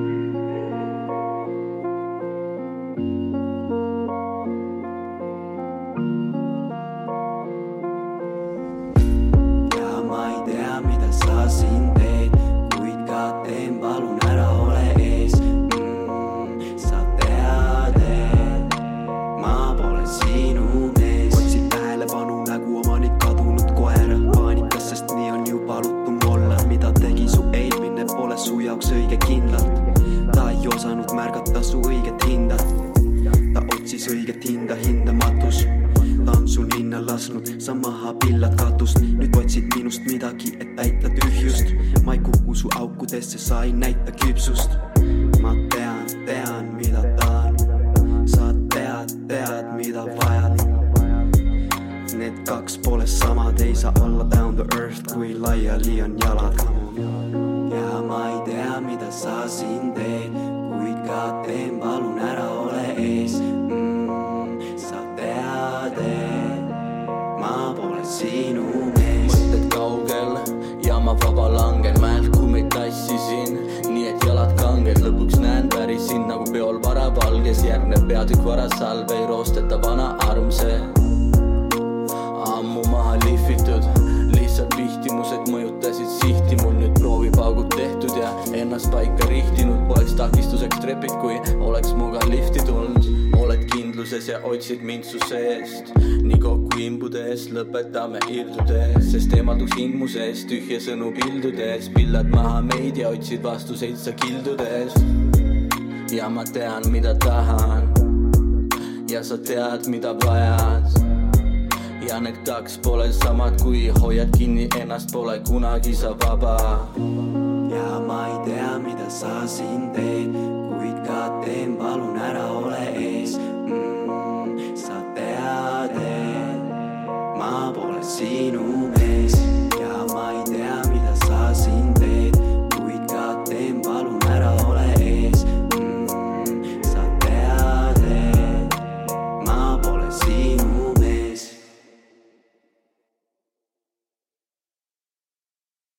ja otsis õiget hinda, hindamatus ta on sul minna lasknud, sa maha pillad katust, nüüd otsid minust midagi, et täita tühjust. ma ei kuku su aukudesse, sa ei näita küpsust. ma tean, tean, mida tahan. sa tead, tead, mida vajad. Need kaks pole samad, ei saa olla down to earth, kui laiali on jalad. ja ma ei tea, mida sa siin teed, ma vaba langen mäelt, kui meid tassisin, nii et jalad kanged, lõpuks näen päris sind nagu peol varavalges, järgneb peatükk varasalve, ei roosteta vana armse. ammu maha lihvitud, lihtsalt vihtimused mõjutasid sihti, mul nüüd proovipaugud tehtud ja ennast paika rihtinud, poleks takistuseks trepid, kui oleks muga lifti tulnud. Kindluses ja otsid mind su seest, nii kokku imbude eest lõpetame irdude eest, sest eemalduks ilmu seest, tühja sõnu pildudes, pillad maha meid ja otsid vastuseid sa kildudes. ja ma tean, mida tahan ja sa tead, mida vajad ja need kaks pole samad, kui hoiad kinni ennast, pole kunagi sa vaba. ja ma ei tea, mida sa siin teed, kuid ka teen, palun seen